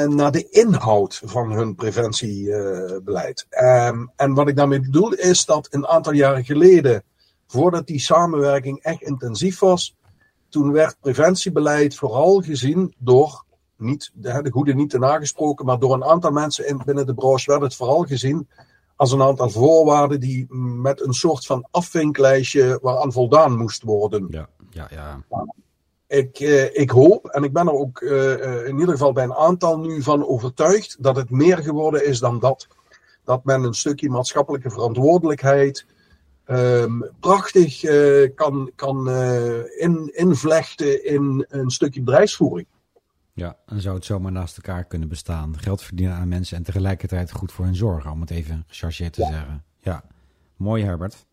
naar de inhoud van hun preventiebeleid. Um, en wat ik daarmee bedoel is dat een aantal jaren geleden, voordat die samenwerking echt intensief was, toen werd preventiebeleid vooral gezien door niet, de, de goede niet te nagesproken, maar door een aantal mensen in, binnen de branche werd het vooral gezien als een aantal voorwaarden die met een soort van afvinklijstje waaraan voldaan moest worden.
Ja, ja, ja.
Ik, eh, ik hoop, en ik ben er ook uh, in ieder geval bij een aantal nu van overtuigd, dat het meer geworden is dan dat. Dat men een stukje maatschappelijke verantwoordelijkheid um, prachtig uh, kan, kan in, invlechten in een stukje bedrijfsvoering.
Ja, en zou het zomaar naast elkaar kunnen bestaan. Geld verdienen aan mensen en tegelijkertijd goed voor hen zorgen, om het even gechargeerd te zeggen. Ja, mooi Herbert.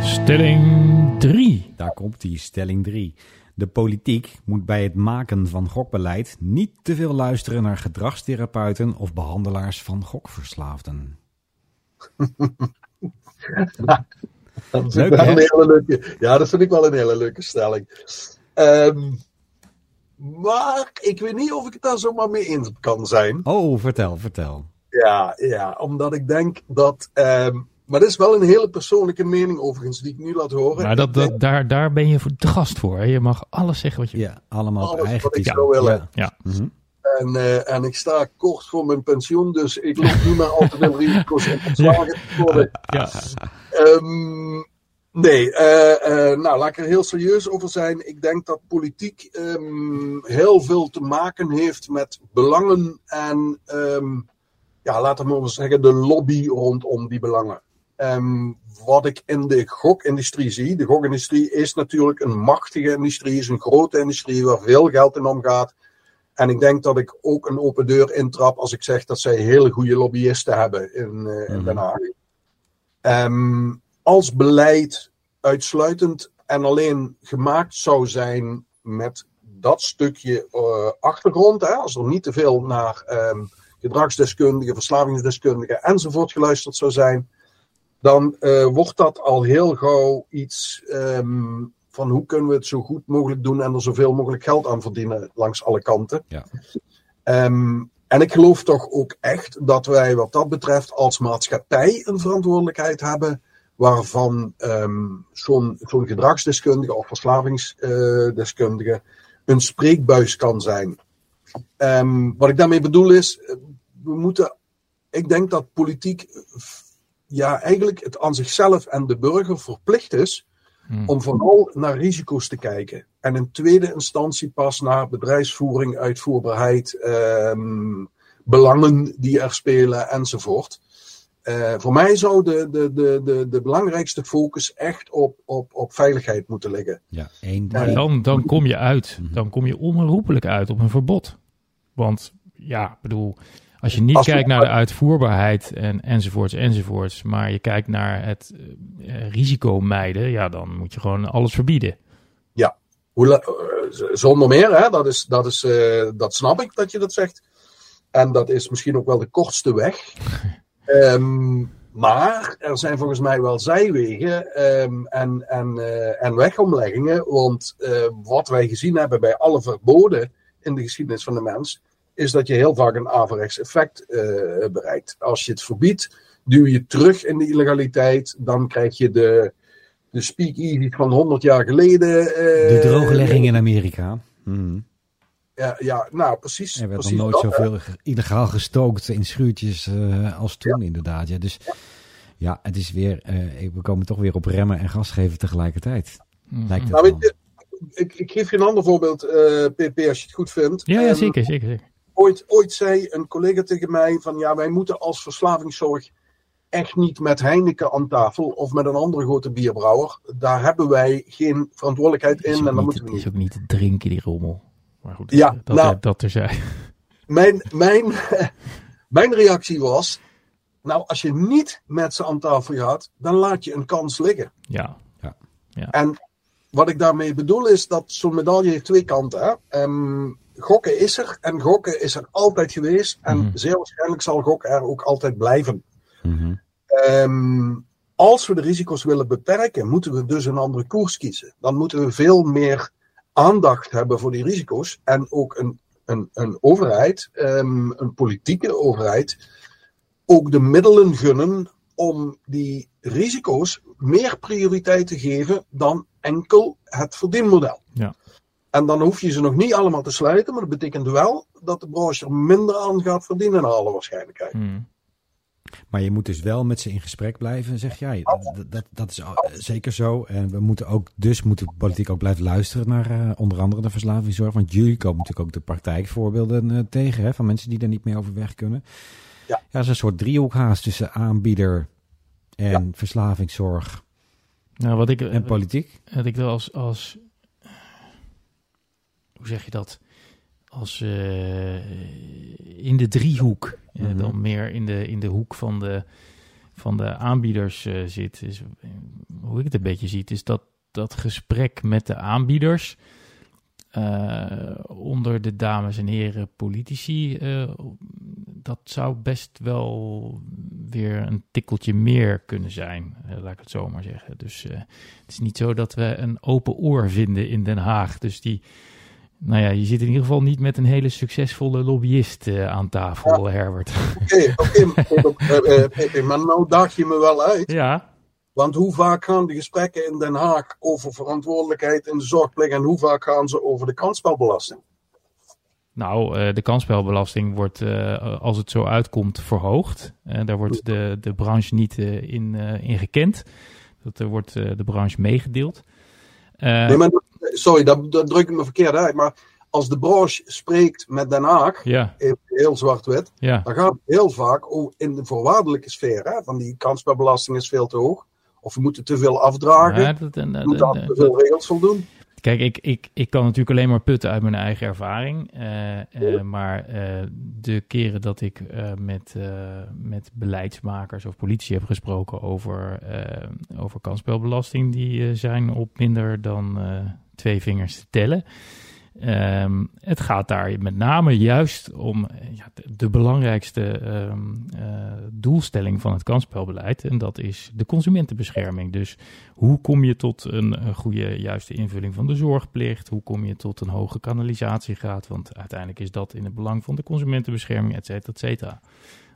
Stelling 3.
Daar komt die, stelling 3. De politiek moet bij het maken van gokbeleid niet te veel luisteren naar gedragstherapeuten of behandelaars van gokverslaafden.
Dat is Leuk, wel een hele leuke, ja, dat vind ik wel een hele leuke stelling. Um, maar ik weet niet of ik het daar zomaar mee eens kan zijn.
Oh, vertel, vertel.
Ja, ja omdat ik denk dat. Um, maar dat is wel een hele persoonlijke mening overigens, die ik nu laat horen.
Maar dat, dat, daar, daar ben je voor de gast voor. Hè? Je mag alles zeggen wat je
Ja, allemaal
alles
eigen
wat ik zou willen.
Ja. ja.
Mm -hmm.
En, uh, en ik sta kort voor mijn pensioen, dus ik loop niet meer al te veel risico's om ontslagen te worden.
Ja.
Um, Nee, uh, uh, nou laat ik er heel serieus over zijn. Ik denk dat politiek um, heel veel te maken heeft met belangen en, um, ja, laten we maar zeggen, de lobby rondom die belangen. Um, wat ik in de gokindustrie zie, de gokindustrie is natuurlijk een machtige industrie, is een grote industrie waar veel geld in omgaat. En ik denk dat ik ook een open deur intrap als ik zeg dat zij hele goede lobbyisten hebben in, uh, in Den Haag. Um, als beleid uitsluitend en alleen gemaakt zou zijn met dat stukje uh, achtergrond, hè, als er niet te veel naar um, gedragsdeskundigen, verslavingsdeskundigen enzovoort geluisterd zou zijn, dan uh, wordt dat al heel gauw iets um, van hoe kunnen we het zo goed mogelijk doen en er zoveel mogelijk geld aan verdienen langs alle kanten.
Ja.
Um, en ik geloof toch ook echt dat wij wat dat betreft als maatschappij een verantwoordelijkheid hebben waarvan ehm, zo'n zo'n gedragsdeskundige of verslavingsdeskundige een spreekbuis kan zijn. Ehm, wat ik daarmee bedoel is, we moeten, ik denk dat politiek ja, eigenlijk het aan zichzelf en de burger verplicht is
Hmm.
om vooral naar risico's te kijken. En in tweede instantie pas naar bedrijfsvoering, uitvoerbaarheid, ehm, belangen die er spelen enzovoort. Eh, voor mij zou de, de, de, de, de belangrijkste focus echt op, op, op veiligheid moeten liggen.
Ja, één.
Maar dan, dan kom je uit.
Mhm.
Dan kom je onherroepelijk uit op een verbod. Want ja, ik bedoel, als je niet
Als we-
kijkt naar de uitvoerbaarheid en, enzovoorts, enzovoorts, maar je kijkt naar het eh, risico mijden, ja, dan moet je gewoon alles verbieden.
La- eh, zonder meer, hè? Dat, is, dat, is, eh, dat snap ik dat je dat zegt. En dat is misschien ook wel de kortste weg. Ehm, maar er zijn volgens mij wel zijwegen ehm, en, en, en wegomleggingen. Want wat wij gezien hebben bij alle verboden in de geschiedenis van de mens, is dat je heel vaak een averechts effect eh, bereikt. Als je het verbiedt, duw je terug in de illegaliteit, dan krijg je de, de speakeasy van 100 jaar geleden. eh,
De drooglegging in Amerika. Mhm.
Ja, ja, nou precies.
Er werd nog nooit
dat,
zoveel illegaal gestookt in schuurtjes eh, als toen inderdaad. Ja, dus ja, het is weer, eh, we komen toch weer op remmen en gas geven tegelijkertijd.
Mhm.
Lijkt het
Nou, je, ik, ik geef je een ander voorbeeld, eh, PP, als je het goed vindt.
Ja, ja,
Ehm,
zeker, zeker, zeker.
Ooit, ooit zei een collega tegen mij van ja, wij moeten als verslavingszorg echt niet met Heineken aan tafel of met een andere grote bierbrouwer. Daar hebben wij geen verantwoordelijkheid
Is
in
ook
en dat
niet,
moeten we
het is
niet.
ook niet te drinken, die rommel. Maar goed,
Ja,
dat,
nou.
dat, dat terzijde.
Mijn, mijn, mijn reactie was, nou als je niet met ze aan tafel gaat, dan laat je een kans liggen.
Ja,
En wat ik daarmee bedoel is dat zo'n medaille heeft twee kanten. Hè? Ehm, gokken is er en gokken is er altijd geweest. En
Mhm.
zeer waarschijnlijk zal gokken er ook altijd blijven.
Mhm.
Ehm, als we de risico's willen beperken, moeten we dus een andere koers kiezen. Dan moeten we veel meer aandacht hebben voor die risico's. En ook een, een, een overheid, ehm, een politieke overheid, ook de middelen gunnen om die risico's meer prioriteit te geven dan enkel het verdienmodel.
Ja.
En dan hoef je ze nog niet allemaal te sluiten, maar dat betekent wel dat de branche er minder aan gaat verdienen naar alle waarschijnlijkheid.
Mhm.
Maar je moet dus wel met ze in gesprek blijven, zeg jij. Dat, dat, dat is al- zeker zo. En we moeten ook, dus moet de politiek ook blijven luisteren naar eh, onder andere de verslavingszorg. Want jullie komen natuurlijk ook de praktijkvoorbeelden eh, tegen hè, van mensen die daar niet meer over weg kunnen.
Ja.
ja, het is een soort driehoekhaast tussen aanbieder en verslavingszorg
Nou, wat ik,
en politiek.
wat ik wel als, als hoe zeg je dat? Als eh, in de driehoek, eh,
Mhm.
dan meer in de, in de hoek van de, van de aanbieders eh, zit. Is, hoe ik het een beetje zie, is dat dat gesprek met de aanbieders onder de dames en heren politici, dat zou best wel weer een tikkeltje meer kunnen zijn, laat ik het zo maar zeggen. Dus het is niet zo dat we een open oor vinden in Den Haag. Dus die, nou ja, je zit in ieder geval niet met een hele succesvolle lobbyist eh, aan tafel, Herbert.
Oké, oké, maar- nou daag je me wel uit.
ja,
Want hoe vaak gaan de gesprekken in Den Haag over verantwoordelijkheid in de zorgplicht en hoe vaak gaan ze over de kansspelbelasting?
nou, eh, de kansspelbelasting wordt, eh, als het zo uitkomt, verhoogd. Daar wordt de, de branche niet in, in gekend. Dat er wordt de branche meegedeeld.
Nee, maar, sorry, dat, dat druk ik me verkeerd uit. Maar als de branche spreekt met Den Haag,
ja,
heel zwart-wit,
ja.
dan gaat het heel vaak in de voorwaardelijke sfeer. Hè, van die kansspelbelasting is veel te hoog. Of we moeten te veel afdragen.
Ja, dat- en,
we moeten aan te veel regels voldoen.
Kijk, ik, ik, ik kan natuurlijk alleen maar putten uit mijn eigen ervaring. eh, eh, maar eh, de keren dat ik met, met beleidsmakers of politici heb gesproken over, over kansspelbelasting, die zijn op minder dan twee vingers te tellen. Ehm, het gaat daar met name juist om eh, ja, de, belangrijkste ehm, eh, doelstelling van het kansspelbeleid. En dat is de consumentenbescherming. Dus hoe kom je tot een, goede, juiste invulling van de zorgplicht? Hoe kom je tot een hoge kanalisatiegraad? Want uiteindelijk is dat in het belang van de consumentenbescherming, et cetera, et cetera.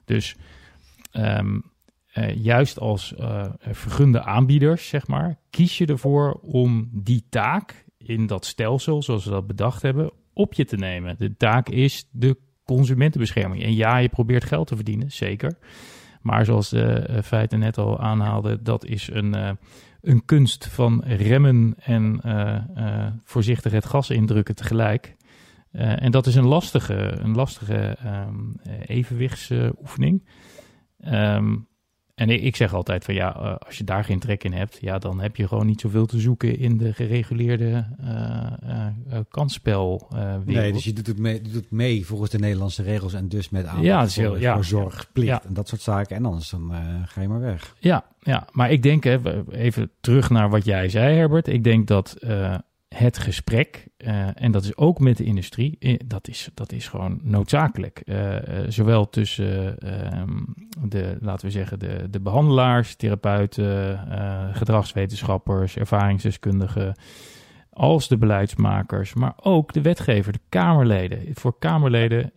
Dus ehm, juist als vergunde aanbieders, zeg maar, kies je ervoor om die taak in dat stelsel, zoals we dat bedacht hebben, op je te nemen. De taak is de consumentenbescherming. En ja, je probeert geld te verdienen, zeker. Maar zoals de feiten net al aanhaalden, dat is een, een kunst van remmen en voorzichtig het gas indrukken tegelijk. Uh, en dat is een lastige, een lastige um, evenwichtsoefening. Um, en ik, zeg altijd van ja, uh, als je daar geen trek in hebt, ja, dan heb je gewoon niet zoveel te zoeken in de gereguleerde uh, kansspel.
nee, dus je doet het mee, doet mee volgens de Nederlandse regels en dus met aandacht ja, voor, heel, ja, voor zorgplicht ja. en dat soort zaken. En anders dan ga je maar weg.
Ja, ja, maar ik denk, even terug naar wat jij zei, Herbert. Ik denk dat het gesprek, uh, en dat is ook met de industrie, eh, dat is, dat is gewoon noodzakelijk. Uh, zowel tussen ehm, de, laten we zeggen, de, de behandelaars, therapeuten, gedragswetenschappers, ervaringsdeskundigen, als de beleidsmakers, maar ook de wetgever, de Kamerleden. Voor Kamerleden,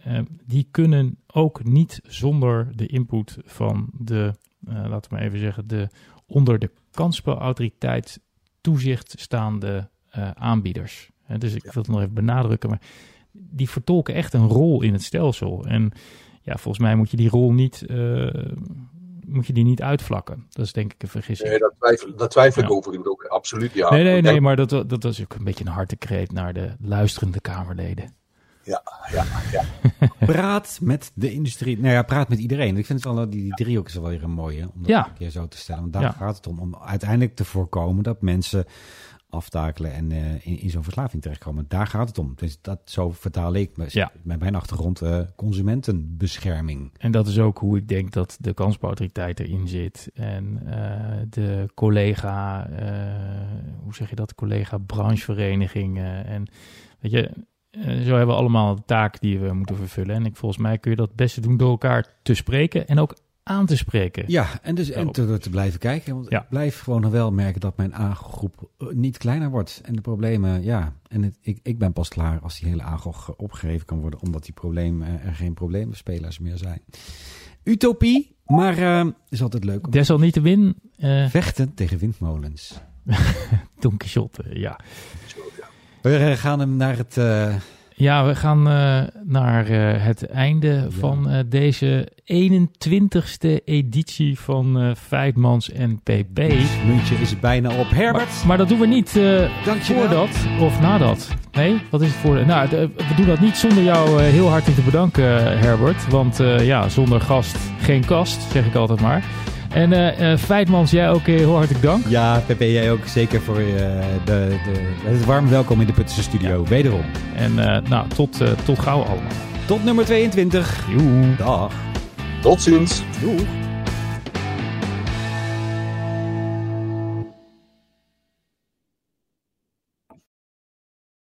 die kunnen ook niet zonder de input van de, laten we maar even zeggen, de onder de kansspelautoriteit toezicht staande aanbieders. dus ik wil het nog even benadrukken, maar die vertolken echt een rol in het stelsel. En ja, volgens mij moet je die rol niet, uh, moet je die niet uitvlakken. Dat is denk ik een vergissing.
Nee, dat twijfel, dat twijfel ik over ook. Absoluut, ja.
Nee, nee, nee, maar dat, dat was ook een beetje een hartekreet naar de luisterende Kamerleden.
Ja, ja, ja.
praat met de industrie. Nou ja, praat met iedereen. Ik vind het wel, die, die driehoek is wel weer een mooie om dat ja. een keer zo te stellen. Want daar gaat het om, om uiteindelijk te voorkomen dat mensen aftakelen en uh, in, in zo'n verslaving terechtkomen. Daar gaat het om. Dus dat, zo vertaal ik met, ja. met mijn achtergrond uh, consumentenbescherming.
En dat is ook hoe ik denk dat de kansbouwautoriteit erin zit. En uh, de collega, hoe zeg je dat, collega brancheverenigingen. En weet je, zo hebben we allemaal de taak die we moeten vervullen. En ik, volgens mij kun je dat het beste doen door elkaar te spreken en ook aan te spreken.
Ja, en, dus, en te, te blijven kijken. Want ik blijf gewoon nog wel merken dat mijn aangroep eh, niet kleiner wordt. En de problemen, ja. En het, ik, ik ben pas klaar als die hele aangroep opgegeven kan worden. Omdat die problemen, er geen probleemspelers meer zijn. Utopie, maar uh, is altijd leuk.
Om Desalniettemin...
Uh... Vechten tegen windmolens.
Don Quixote, ja.
We gaan hem naar het... Uh,
ja, we gaan uh, naar uh, het einde ja. van uh, deze 21ste editie van Feitmans NPP.
Het muntje is bijna op. Herbert.
Maar, maar dat doen we niet voordat of nadat. Nee, wat is het voor? Nou, we doen dat niet zonder jou heel hartelijk te bedanken, Herbert. Want ja, zonder gast geen kast, zeg ik altijd maar. En uh, Feitmans, jij ook heel hartelijk dank.
Ja, Pepe, jij ook zeker voor uh, de, de, het warm welkom in de Puttense studio, ja. wederom.
En nou, tot, tot gauw allemaal.
Tot nummer 22.
Joe.
Dag.
Tot ziens.
Doeg.